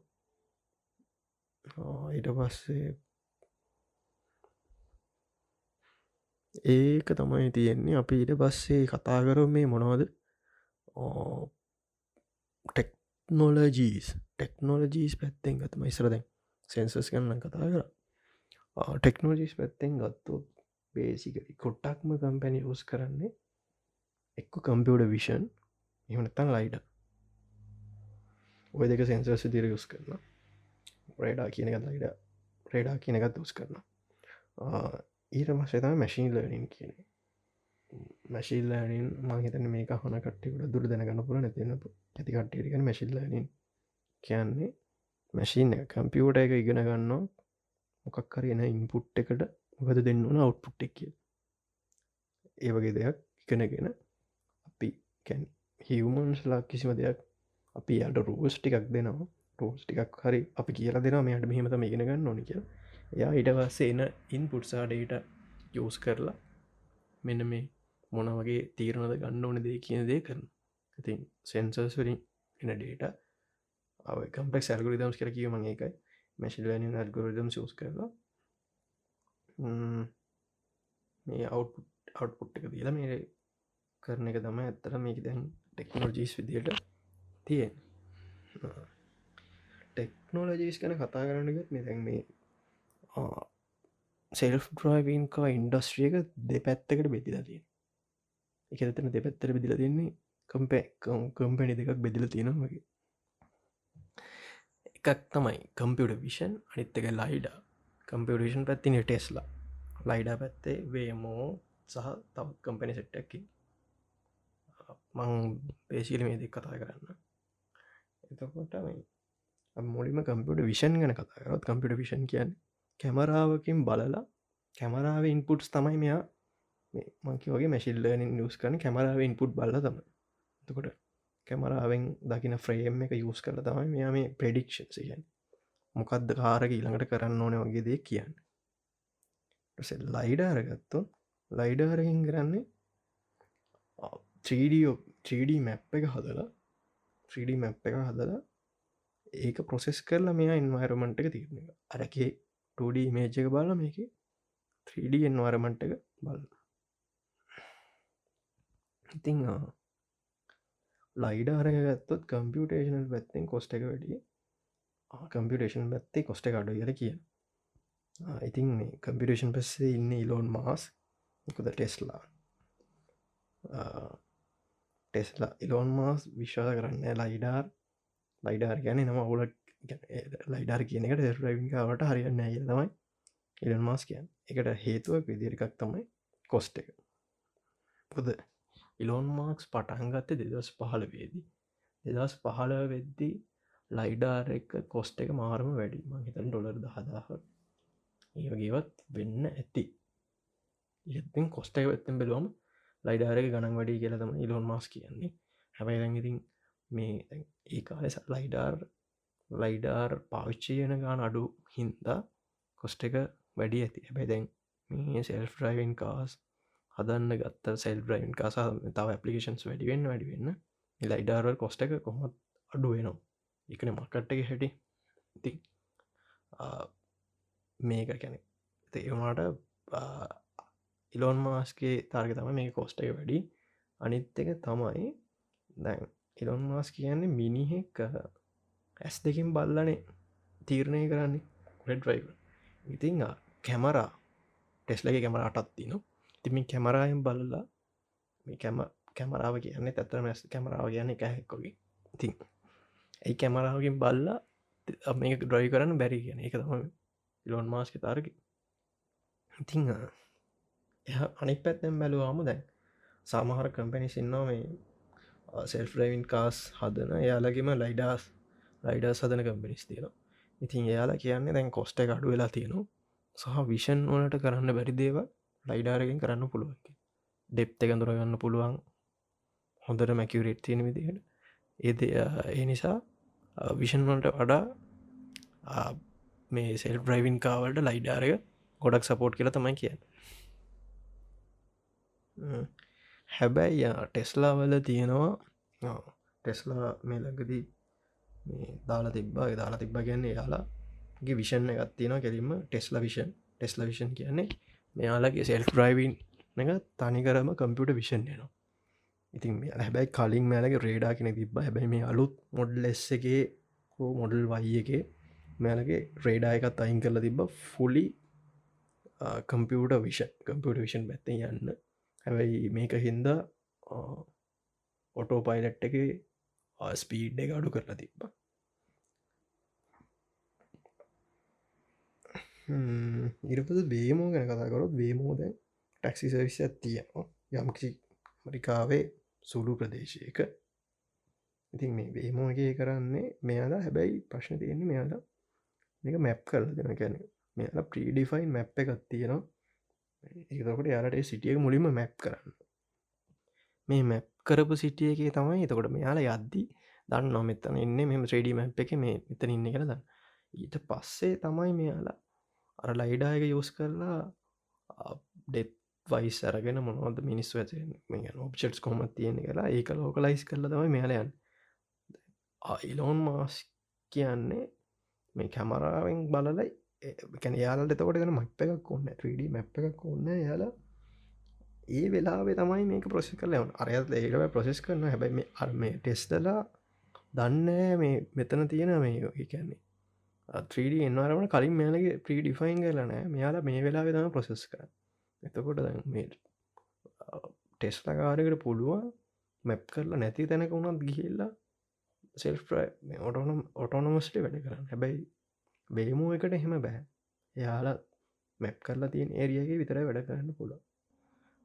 ඊට පස්සේ ඒක තමයි තියෙන්නේ. අපි ඊට පස්සේ කතා කර මේ මොනවද? ටෙක්නෝලජීස් ටෙක්නෝලජීස් පැත්තෙන් ගතම ඉස්ර දැන් සෙන්සස් කන්න කතා කර. ටෙක්නෝජීස් පැත්තෙන් ගත්තු බේසිකරි කොට්ටක්ම කම්පැනි යස් කරන්නේ එක්ක කම්පියුඩ විෂන් එමනත්තන් ලයිඩ ඔය දෙක සෙන්සර්ස දිර යුස් කරන රේඩා කියන එක ලයිඩ රේඩා කියන එකත් උස් කරන ඊට මසේතා මැශීන් ලර්නින් කියන මැශිල් ලනින් මහිතන මේ හන කට්ටිකට දුර දැනගන්න පුල නැතින ඇති කට්ටියකන මැශිල් ලනින් කියන්නේ මැශීන් කම්පියෝට එක ඉගෙන ගන්න මොකක් කරන ඉන්පුට් එකට මොකද දෙන්න ඕන අවට්පුට් එක් කිය ඒ වගේ දෙයක් ඉගෙනගෙන අපි කැන් හිවමන්ස්ලා කිසිම දෙයක් අපි යට රෝස් ටිකක් දෙනවා. රෝස් ටිකක් හරි අපි කියලා දෙෙන මෙයට මෙහමතම ඉගෙන ගන්න ඕනි කිය එයා ඉටවස්සේ එන ඉන් පුට්සාඩට යෝස් කරලා මෙන්න මේ මොන වගේ තීරණද ගන්න ඕන දේ කියන දේ කරන. ඉතින් සෙන්සර්ස් වලින් එන ඩේට කම්පෙක් ඇල්ගොරිදම්ස් කර කිය මගේ එකයි මැශිල්ලන ඇල්ගොරිදම් සස් කරලා මේ අවට් අවට්පුට් එක දීලා මේ කරන එක තම ඇත්තර මේක දැන් ටෙක්නෝජීස් විදියට තියෙන් ටෙක්නෝලජීස් කන කතා කරන්නගත් මේ දැන් මේ සෙල් ඩ්‍රයිවන්කා ඉන්ඩස්ට්‍රියක දෙ පැත්තකට බෙදිලා තියෙන එක එතන දෙපැත්තර බෙදිල තින්නේ කම්පේ කම්පැනි දෙකක් බෙදිල තියෙන වගේ. එකක් තමයි කම්පියට විෂන් අනිත්තක ලයිඩ කම්පියටේෂන් පැත්තින ටෙස්ලා ලයිඩා පැත්තේ වේමෝ සහ තවත් කම්පැනි සෙට්ටක්කි මං පේශීල මේ දෙක් කතා කරන්න. එතකොට මොලිම කම්පියට විෂන් ගැන කතාරත් කම්පිට විෂන් කියන්න කැමරාවකින් බලලා කැමරාව ඉන්පුට්ස් තමයි මෙයා මංකි වගේ මැශිල්ලනින් නිස් කරන කැමරාව ඉන්පුට් බල්ල තම එතකොට කැමරාවෙන් දකින ෆ්‍රේම් එක යස් කරල තමයි මෙයා මේ ප්‍රඩික්ෂන් සියන් මොකක්ද කාරක ඊළඟට කරන්න ඕන වගේ දේ කියන්න. ලයිඩාරගත්තු ලයිඩාරහින් කරන්නේ 3D මැප් එක හදලා 3D මැප් එක හදලා ඒක ප්‍රොසෙස් කරලා මෙයා ඉන්වරමන්ට් එක තිරන අරකේ 2D මේජ් එක බල මේක 3D එන්වරමන්ට් එක බල ඉතිං ලයිඩ අරගත්තොත් කම්පියුටේෂනල් පැත්තෙන් කොස්ට එක වැඩිය. කම්පියටේෂන් පැත්තේ කොස්ට එක අඩු කියල කිය ඉතින් මේ කම්පිටේෂන් පස්සේ ඉන්න ඉලෝන් මාස් එකද ටෙස්ලා ටෙස්ලා ඉලෝන් මාස් විශ්වාස කරන්න ලයිඩාර් ලයිඩාර් ගැන නම ඔුලට ලයිඩාර් කියන එකට රවිකාවට හරියන්න ඇය තමයි ඉලන් මාස් කියන් එකට හේතුව විදිරිකක් තමයි කොස්ට එක. පුද ඉලෝන් මාක්ස් පටන්ගත්ත දෙදස් පහල වේදී. දෙදස් පහල වෙද්දී ලයිඩාර එක කොස්ට එක මාරම වැඩීම හිතන් ඩොලර් දහදාහ ඒවගේවත් වෙන්න ඇති. ඉතින් කොස්ට එක වෙත්තෙන් බෙලුවම ලයිඩාරක ගණන් වැඩි කියලතම ඉලෝන් මාස් කියන්නේ. හැබයි දැඟඉතින් මේ ඒ කාලෙ ලයිඩාර් ලයිඩාර් පාවිච්චයන ගාන අඩු හින්දා කොස්ට එක වැඩි ඇති. හැබැයි දැන් මේ සෙල් ්‍රයිවන් කාස් හදන්න ගත්ත සෙල් බ්‍රයින් කාසා තව පපලිකේන්ස් වැඩිවෙන්න වැඩිවෙන්න ලයිඩාරල් කොස්ට එක කොහොමත් අඩු වෙනවා. එකන මකට්ට එක හැටි. ඉති මේක කැනෙ ඒවාට ඉලෝන් මාස්ගේ තාර්ග තම මේ කොස්ට එක වැඩි. අනිත් එක තමයි දැන් ඉලොන් මාස් කියන්නේ මිනිහෙක් ඇස් දෙකින් බල්ලනේ. තීරණය කරන්නේ කුඩ ්‍රයිව ඉතිං කැමරා ටෙස්ලගේ කැමර අටත් තින තිමින් කැමරායෙන් බලලා මේ කැම කැමරාව කියන්නේ තැතර මැස් කැමරාව කියන්න එක හැක්කොගේ ඉතින් ඇයි කැමරාවකින් බල්ලා මේක ඩ්‍රයි කරන්න බැරි කියන එක තම ඉලොන් මාස්ක තාරක ඉතිං එහ අනි පැත්තෙන් බැලුවාම දැන් සාමහර කම්පැනි සින්නවා මේ සෙල් රවින් කාස් හදන. යාලගේම ලයිඩාස් ලයිඩ සදන කම්පිනිස් තියෙනවා. ඉතින් එයාලා කියන්නේ දැන් කොස්ට එක අඩු වෙලා තියෙනවා. සහ විෂන් ඕනට කරන්න බැරි දේව ලයිඩාරගෙන් කරන්න පුළුවන්කි ඩෙප්ත එක දුරගන්න පුළුවන්. හොඳට මැකිවරේට් තියෙන විදිහට. ඒද ඒ නිසා විෂන් වලට වඩා මේ සෙල් බ්‍රයිවින් කාවලට ලයිඩාරක ගොඩක් සපෝට් කියලා තමයි කියන්න. හැබැයි ටෙස්ලාවල තියෙනවා ටෙස්ලා මේ ලඟදී මේ දාලා තිබ්බා. දාලා තිබ්බ කියන්නේ යාලාගේ විෂන් එකත් තියෙන කෙලින්ම ටෙස්ල විෂන් ටෙස්ල විෂන් කියන්නේ මෙයාලගේ සෙල් ප්‍රයිවන් එක තනිකරම කම්පියට විෂන් යනවා. ඉතින් හැබැයි කලින් මෑලගේ රේඩා කෙන තිබ හැබැයි මේ අලුත් මොඩල් එස් එකේ හෝ මොඩල් වයි එකේ මෑලගේ රේඩා එකත් අයින් කරලා තිබ fully computer vision computer vision පැත්ත යන්න. හැබැයි මේක හින්දා ඔටෝ පයිලට් එක ස්පීඩ් එක අඩු කරලා තිබ්බ. ඉරපද බේමෝ ගැන කතාකරොත් බේමෝ දැන් ටැක්සි සවිස ඇත්තියනවා යම්කිසි මරිකාවේ සුළු ප්‍රදේශයක. ඉතින් මේ බේමෝගේ කරන්නේ මෙයාලා හැබැයි ප්‍රශ්න තියෙන්නේ මෙයාලා මේක මැප් කරල දෙන ගැන මෙයාලා ප්‍රීඩිෆයින් මැප් එකත් තියෙනවා. ඒතකොට යාලට සිටියක මුලින්ම මැප් කරන්න. මේ මැප් කරපු සිටිය එක තමයි එතකොට මෙයාලා යද්දී දන්න නොමෙත්තන එන්න මෙම ්‍රඩි මැප් එක මේ එතන ඉන්න කළ දන්න ඊට පස්සේ තමයි මෙයාලා අර ලයිඩායක යෝස් කරලා ඩෙත් වයිස් අරගෙන මොනවද මිනිස් වැච ඔබ්චට්ස් කොමත් තියෙන කියලා ඒක ලෝක ලයිස් කරල තමයි මෙයාලයන් අයිලෝන් මාස් කියන්නේ මේ කැමරාවෙන් බලලයි කැන යාලට තකොට ගෙන මැප් එකක් ඔන්න 3D මැප් එකක් ඔන්න යාලා ඒ වෙලාේ තමයි මේක ප්‍රසෙස් කරල අරයත් ඒකව ප්‍රසෙස් කරන හැබැයි මේ අර්මය ටෙස්ටලා දන්න මේ මෙතන තියෙන මේ කියන්නේ. 3D එන්නවරමට කලින් මෙයාලගේ ප්‍රීඩිෆයින් කරලනෑ මෙයාලා මේ වෙලා වෙදම ප්‍රසෙස් කර එතකොට මේ ටෙස්ලකාරකට පුළුවන් මැප් කරලා නැති තැනක වුණත් ගිහිල්ලා සෙල් ඔටෝනම් ඔටෝනොමස්ට වැඩ කරන්න. හැබැයි බේමෝ එකට එහෙම බෑ. එයාලා මැප් කරලා තියන් ඒරියගේ විතර වැඩ කරන්න පුළුව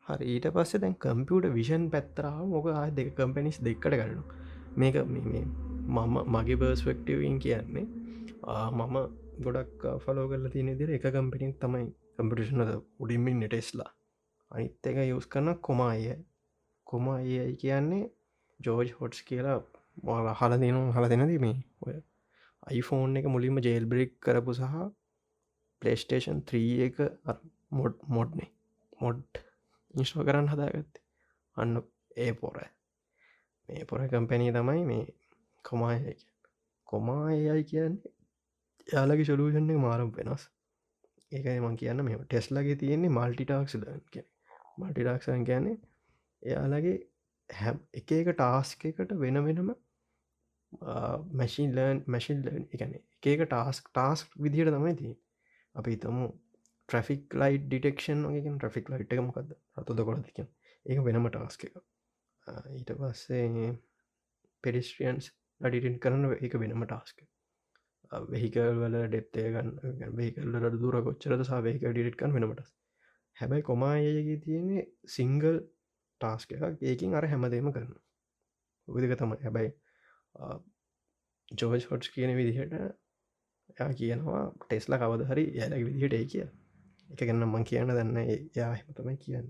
හරි ඊට පස්සේ දැන් කම්පියට විෂන් පැත්තරාව මොක ආය දෙක කම්පැනිස් දෙකට කරනු මේක මම මගේ බර්ස්වක්ටවන් කියන්නේ මම ගොඩක් ෆලෝ කරල තියන දිර එක කම්පිටින් තමයි කම්පිටිෂනද උඩින්මින් නෙටෙස්ලා අනිත් එක යස් කරන කොමාය කොමා ඒයි කියන්නේ ජෝජ් හොට්ස් කියලා මොල හල දෙනු හල දෙනද මේ ඔය iPhoneෆෝන් එක මුලින්ම ජේල් බ්‍රික් කරපු සහ පලේස්ටේෂන් 3 එක මොඩ් මොඩ්නේ මොඩ් ඉන්ස්ටෝ කරන්න හදාගත්ත. අන්න ඒ පොර. මේ පොර කම්පැනී තමයි මේ කොමාය කොමා ඒයි කියන්නේ යාලගේ සොලූෂන් එක මාරම් වෙනස්. ඒකයි මං කියන්න මෙ ටෙස්ලගේ තියෙන්නේ මල්ටිටාක්ස් දන් කිය මල්ටිටක්ෂන් කියන්නේ එයාලගේ හැම් එක එක ටාස්ක එකට වෙන වෙනම මැසින් ලර්න් මැසින් ලර්න් එකන එක ටාස්ක් ටාස්ක් විදිහට තමයි ති අපි තමු ට්‍රෆික් ලයි් ඩිටෙක්ෂන් වගේ ට්‍රෆික් ලයිට් එක මොකක්ද රතුද කොලතික ඒක වෙනම ටාස්ක එක ඊට පස්සේ පෙඩිස්ට්‍රියන්ස් ලඩිටන් කරන එක වෙනම ටාස්ක වෙහිකල් වල ඩෙප්තේ ගන්න වෙහිකල්ලට දුර කොච්චරද සාවේක ඩිට් කන් වෙනමට හැබැයි කොමායගේ තියෙන්නේ සිංගල් ටාස්ක එකක් ඒකින් අර හැමදේම කරන්න උදක තමයි. හැබැයි ජෝජ් හොට්ස් කියන විදිහට යා කියනවා ටෙස්ලා කවද හරි යලක විදිහට ඒ කිය එක ගන්න මං කියන්න දන්න යා හෙම තමයි කියන්න.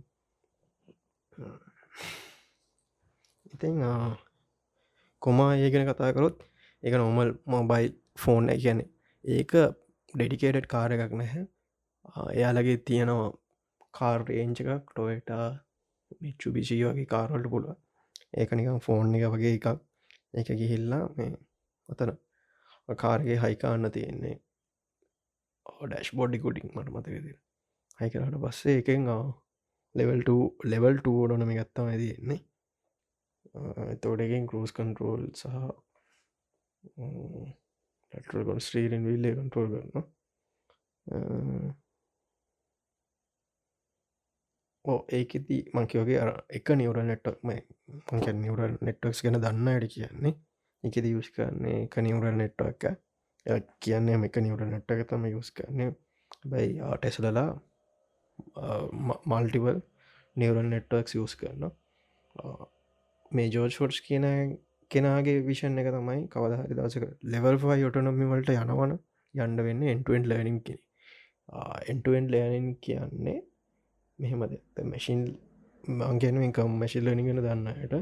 ඉතින් කොමා ඒගෙන කතා කරොත් එක නොමල් මොබයිල් ෆෝන් ගැන ඒක ඩෙඩිකේටඩ් කාර එකක් නැහැ. එයාලගේ තියෙනවා කාර්රේංච එකක් ටොයට මිච්චු බිෂී වගේ කාරවලට පුළුව ඒක නිකම් ෆෝන් එක වගේ එකක්. එක ගිහිල්ලා මේ ඔතන කාරගේ හයිකාන්න තියෙන්නේ. ඩැශ් බොඩ්ඩි කුටික් මට මතකද හයි කරට පස්සේ එකෙන් ලෙවල්ට ලෙවල් ටෝඩනම ගත්තම ඇතියෙන්නේ එතෝඩකින් කරස් කන්ටරෝල් සහ ටල්කොන් ස්ත්‍රීරෙන් විල්ලේ කන්ටරෝල් කරන්න ඕ ඒකෙති මංකිවගේ අර එක නිවර නෙට්ක් මංක නිවරල් නෙට්වක්ස් ගැන දන්න අඩි කියන්නේ. එකෙද යුස් කරන්නේ එක නිවරල් නෙට්ව එක. කියන්නේ එක නිවර නෙට්ට එක තම යුස් කරන්නේ. බැයි ටෙස්ලලා මල්ටිවල් නිවරල් නෙට්වක් යස් කරන්න මේ ජෝර්ෂෝට්ස් කියන කෙනගේ විෂන් එක තමයි කවදහරි දසක ලෙවල් ෆයි යොටනොමි වලට යනවන යන්ඩ වෙන්න එන්ටුවෙන් ලර්නිින් කියෙන එන්ටුවෙන් ලෑනින් කියන්නේ මෙහෙමද මැසින් මංගැන එකම් මැශි ලනිගෙන දන්නයට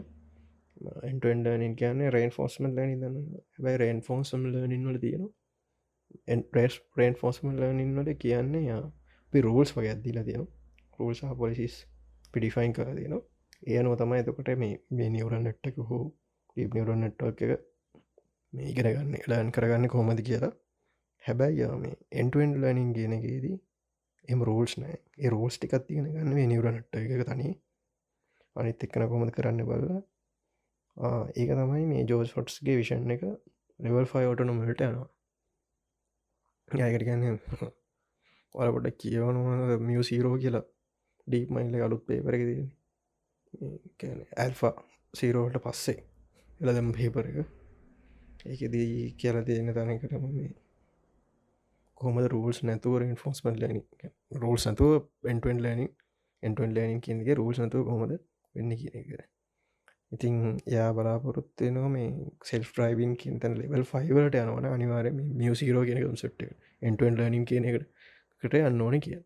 එන්ටෙන්ඩ කියන්නේ රේන් ෆෝස්මල් ලනි දන්න හැබයි රේන් ෆෝන්සම් ලනින් වල තියෙන රේස් රේන් ෆෝස්මල් ලනින් වල කියන්නේ යා අපි රූල්ස් වගේ ඇදදිලා තියෙන රූල් සහ පොලිසිස් පිඩිෆයින් කර තියෙනවා. ඒනුව තමයි එතකොට මේ මේ නිවරල් නෙට්ටක හෝ ඩීප් නිවරල් නෙට්වක් එක මේ ඉගෙන ගන්න ලෑන් කරගන්න කොහොමද කියලා. හැබැයි මේ එන්ටුවෙන් ලනින් කියනගේදී එම රෝල්ස් නෑ ඒ රෝල්ස් ටිකත් තිගෙන ගන්න මේ නිවර නට්ට එක තනි අනිත් එක්කන කොමද කරන්න බල්ල. ඒක තමයි මේ ජෝස් හොට්ස්ගේ විෂන් එක. ලෙවල් ෆයිෝට නොමට යනවා. යකට ගන්න ඔලපොට කියවනවා මියසීරෝ කියලා. ඩීප් මයිල්ල අලුත් පේපරක ඇල්ෆා සීරෝට පස්සේ. එල දෙම පේපර එක. ඒකදී කියල දෙන්න තන කරම මේ කොහමද රූල්ස් නැතුව ෆෝස්මල් ලන රෝල් සතුව end to end learning end to end learning කියනගේ rule සතුව කොමද වෙන්න කියන කර ඉතින් යා බලාපොරොත්තේ නො මේ සෙල් ්‍රයිබන් කියතන් ලෙවල් ෆයිවලට යනවන අනිවාර මියසිරෝ කියන කම්සට් එන්ටෙන් ලනින් කියන එකට යන්න ඕන කිය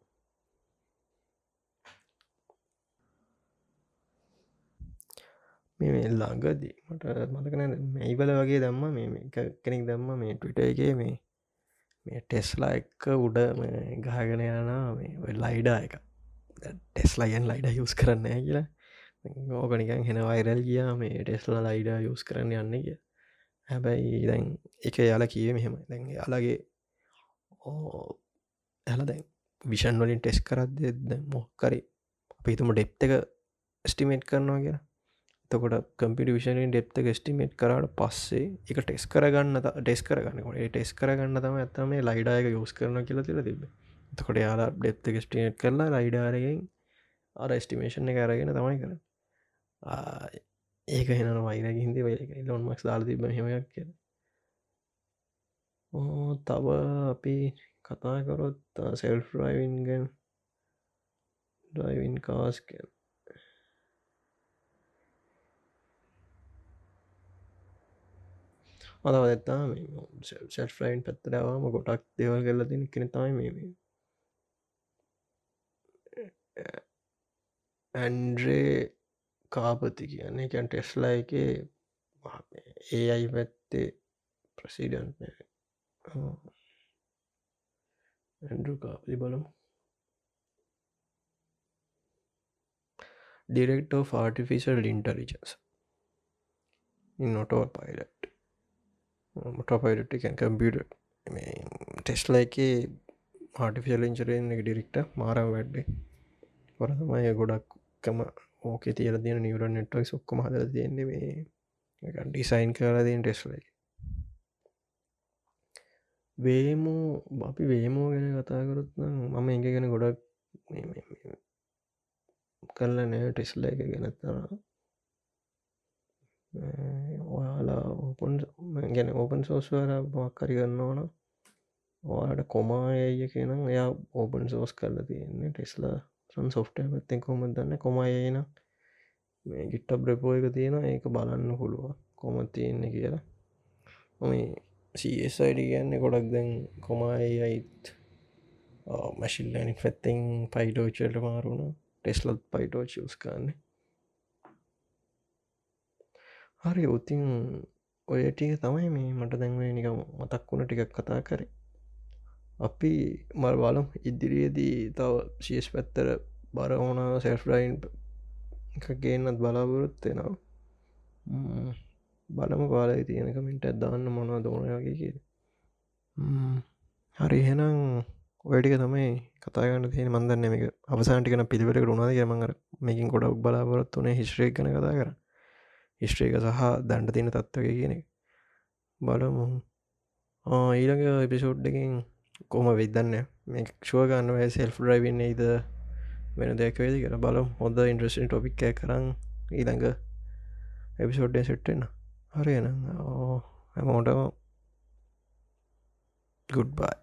මේ ළඟදී මට මතකන මේයිබල වගේ දම්ම මේ කෙනෙක් දම්ම මේ ටවිට එක මේ මේ ටෙස්ලා එක්ක උඩ ගහගෙන යන මේ ලයිඩා එක. ටෙස්ලයින් ලයිඩ යස් කරන්න කියලා. ඕකනිකන් හෙන වයිරල් ගියා මේ ටෙස්ලා ලයිඩා යස් කරන්න යන්න කිය හැබැයි දැන් එක යාල කිය මෙහෙම දැන් යාලගේ ඕ ඇල දැන් විෂන් වලින් ටෙස් කරද්ද මොක්කරි අපිතුම ඩෙප් එක ස්ටිමේට් කරනවා කියලා. තකොට කම්පිට විෂණෙන් ඩෙප්ත ගෙස්ටිමේට් කරට පස්සේ එක ටෙස් කරගන්න ටෙස් කරගන්නකොට ටෙස් කරගන්න තම ඇත්තම ලයිඩායක යෝස් කරන කියලා තිල තිබ තකොට යාලා ඩෙප්ත ගෙස්ටිනේට් කරලා ලයිඩාරගෙන් අර ස්ටිමේෂණ එක අරගෙන තමයි කර ඒක හෙන වයිරගින්ද වයි ලොන් මක්ස් දාල තිබ හෙමයක් කිය ඕ තව අපි කතා කරොත් සෙල් රයිවින්ගෙන් ඩයිවින් කාස් කියන අදවදත්තා සෙල්ෆ්ලයින් පැත්තරවාම ගොටක් දෙවල් කරල තින කෙන තමයි මේ ඇන්ඩ්‍රේ කාපති කියන්නේ එකැන් ටෙස්ලා එක ඒ අයි පැත්තේ ප්‍රසිඩන්් ඇන්ඩු කාපති බලමු Director of Artificial Intelligence. In Autopilot. මොටපයිඩට එකන් කම්පියට ටෙස්ලා එක ආටිෆියල් ඉංචරෙන් එක ඩිරික්ට මාරම් වැඩ්ඩේ පරතමය ගොඩක්කම ඕක තියල තියන නිවර නෙට්වක් ඔක්කොම හදල තියෙන්නේ මේ ඩිසයින් කරලා තියෙන් ටෙස්ල වේමෝ අපි වේමෝ ගැන කතාකරත් මම එක ගැන ගොඩක් කරල නෑ ටෙස්ල එක ගැනත්තර ඔයාලා ඕපන් ගැන ඕපන් සෝස්වර බක්කරි ගන්න ඕන ඔයාට කොමායය කියනම් එයා ඕපන් සෝස් කරලා තියන්නේ ටෙස්ලා සන් සොෆ්ට පැත්තෙන් කොම දන්න කොමයන මේ ගිට්ට බ්‍රපෝ එක තියෙන ඒක බලන්න පුළුව කොම තියෙන්නේ කියලා. සයිඩ කියන්න ගොඩක් දැන් කොමයි අයිත් මැශිල්ලනි පැත්තෙන් පයිටෝචල්ට මාරුණ ටෙස්ලත් පයිටෝ චස්කාන්නේ හරි උතින් ඔය ටික තමයි මේ මට දැන්වේ නික මතක් වුණ ටිකක් කතා කරේ. අපි මල් බලම්. ඉදිරියේදී තව ශියස් පැත්තර බර ඕන සෙල්ෆ්රයින් එක ගේන්නත් බලාපොරොත්වෙනවා බලම පාලයි තියෙනකමින්ට ඇදදාන්න මොනවා දෝන වගේ කිය හරි හෙනම් ඔයටික තමයි කතාගන්න තියෙන මන්දන්න මේක අවසාටිකන පිළිවට රුණාද කියමඟ මේකින් ගොඩක් බලාපොරොත් වනේ හිශ්‍රය කන කතා කර හිශ්්‍රේක සහ දණ්ඩ තියෙන තත්වක කියන බලමු. ඊළඟ එපිසෝඩ්ඩකින් කොම වෙදන්න මේ ක්ෂුවගන්න සෙල් රයිවන්න ඉද වෙන දෙයක් වේද කර බලම්. හොඳ ඉන්ට්‍රස්ටන් ටොපික් කරන්න ඊළඟ එපිසෝඩ්ඩ සෙට්ටෙන්න හරියන හැමෝටම ගුඩ්බයි